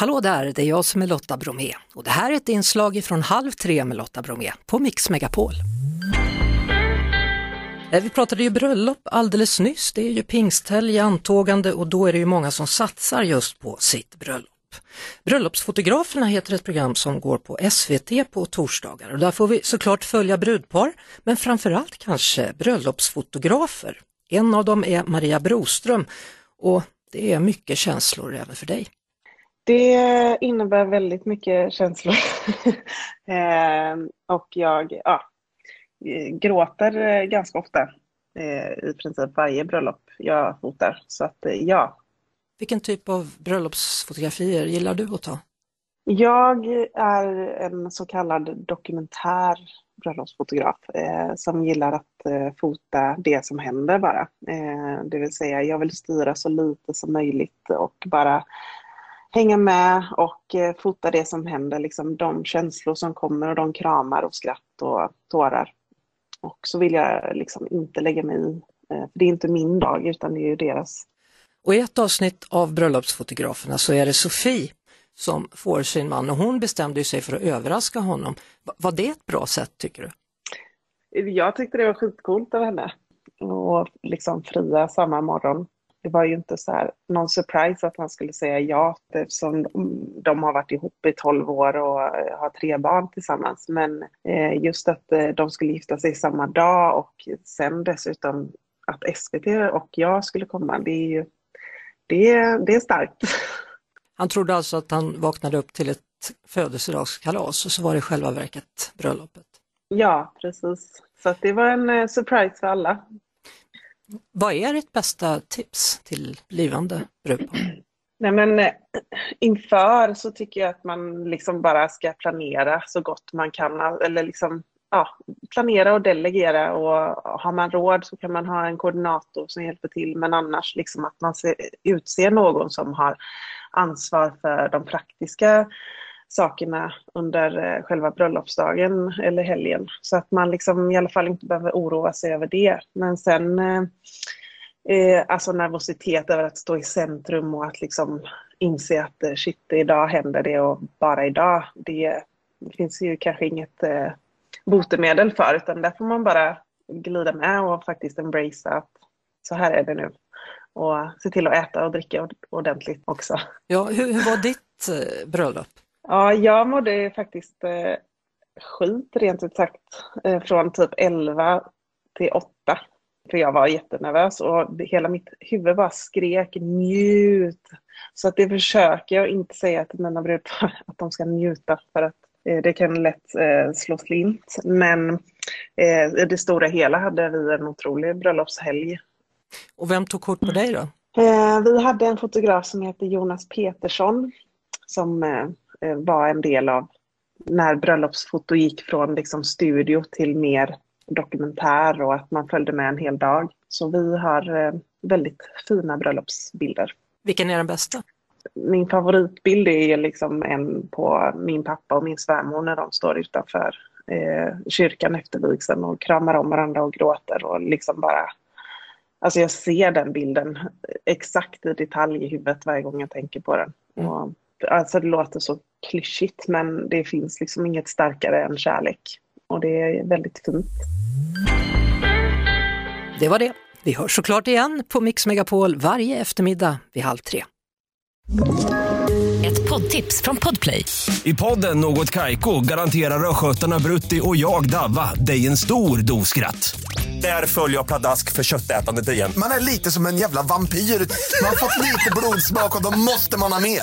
Hallå där, det är jag som är Lotta Bromé och det här är ett inslag från Halv tre med Lotta Bromé på Mix Megapol. Eh, vi pratade ju bröllop alldeles nyss, det är ju pingsthelg, antågande och då är det ju många som satsar just på sitt bröllop. Bröllopsfotograferna heter ett program som går på SVT på torsdagar och där får vi såklart följa brudpar men framförallt kanske bröllopsfotografer. En av dem är Maria Broström och det är mycket känslor även för dig. Det innebär väldigt mycket känslor. eh, och jag ja, gråter ganska ofta eh, i princip varje bröllop jag fotar. Så att eh, ja. Vilken typ av bröllopsfotografier gillar du att ta? Jag är en så kallad dokumentär bröllopsfotograf eh, som gillar att eh, fota det som händer bara. Eh, det vill säga jag vill styra så lite som möjligt och bara hänga med och eh, fota det som händer, liksom de känslor som kommer och de kramar och skratt och tårar. Och så vill jag liksom inte lägga mig i, eh, för det är inte min dag utan det är ju deras. Och i ett avsnitt av Bröllopsfotograferna så är det Sofie som får sin man och hon bestämde sig för att överraska honom. Var det ett bra sätt tycker du? Jag tyckte det var skitcoolt av henne. Och liksom fria samma morgon det var ju inte så här, någon surprise att han skulle säga ja eftersom de har varit ihop i 12 år och har tre barn tillsammans. Men eh, just att eh, de skulle gifta sig samma dag och sen dessutom att SVT och jag skulle komma, det är ju det, det är starkt. Han trodde alltså att han vaknade upp till ett födelsedagskalas och så var det själva verket bröllopet. Ja, precis. Så det var en eh, surprise för alla. Vad är ditt bästa tips till blivande brudpar? Nej men eh, inför så tycker jag att man liksom bara ska planera så gott man kan. Eller liksom, ja, planera och delegera och har man råd så kan man ha en koordinator som hjälper till. Men annars liksom att man utser någon som har ansvar för de praktiska sakerna under eh, själva bröllopsdagen eller helgen. Så att man liksom i alla fall inte behöver oroa sig över det. Men sen eh, eh alltså nervositet över att stå i centrum och att liksom inse att eh, shit, idag händer det och bara idag. Det, det finns ju kanske inget eh, botemedel för utan där får man bara glida med och faktiskt embracea att så här är det nu. Och se till att äta och dricka ordentligt också. Ja, hur, hur var ditt bröllop? Ja, jag mådde faktiskt eh, skit rent ut sagt. Eh, från typ 11 till 8. För jag var jättenervös och hela mitt huvud bara skrek njut. Så att det försöker jag inte säga till mina brudpar att de ska njuta för att eh, det kan lätt eh, slå slint. Men eh, i det stora hela hade vi en otrolig bröllopshelg. Och vem tog kort på dig då? Eh, vi hade en fotograf som heter Jonas Petersson som Eh, var en del av när bröllopsfoto gick från liksom studio till mer dokumentär och att man följde med en hel dag. Så vi har eh, väldigt fina bröllopsbilder. Vilken är den bästa? Min favoritbild är liksom en på min pappa och min svärmor när de står utanför eh, kyrkan efter vigseln och kramar om varandra och gråter och liksom bara Alltså jag ser den bilden exakt i detalj i huvudet varje gång jag tänker på den. Mm. Och, alltså det låter så klyschigt men det finns liksom inget starkare än kärlek. Och det är väldigt fint. Det var det. Vi hörs såklart igen på Mix Megapol varje eftermiddag vid halv tre. Ett poddtips från Podplay. I podden Något Kaiko garanterar östgötarna Brutti och jag, Davva, dig en stor dos skratt. Där följer jag pladask för köttätandet igen. Man är lite som en jävla vampyr. Man har fått lite blodsmak och då måste man ha mer.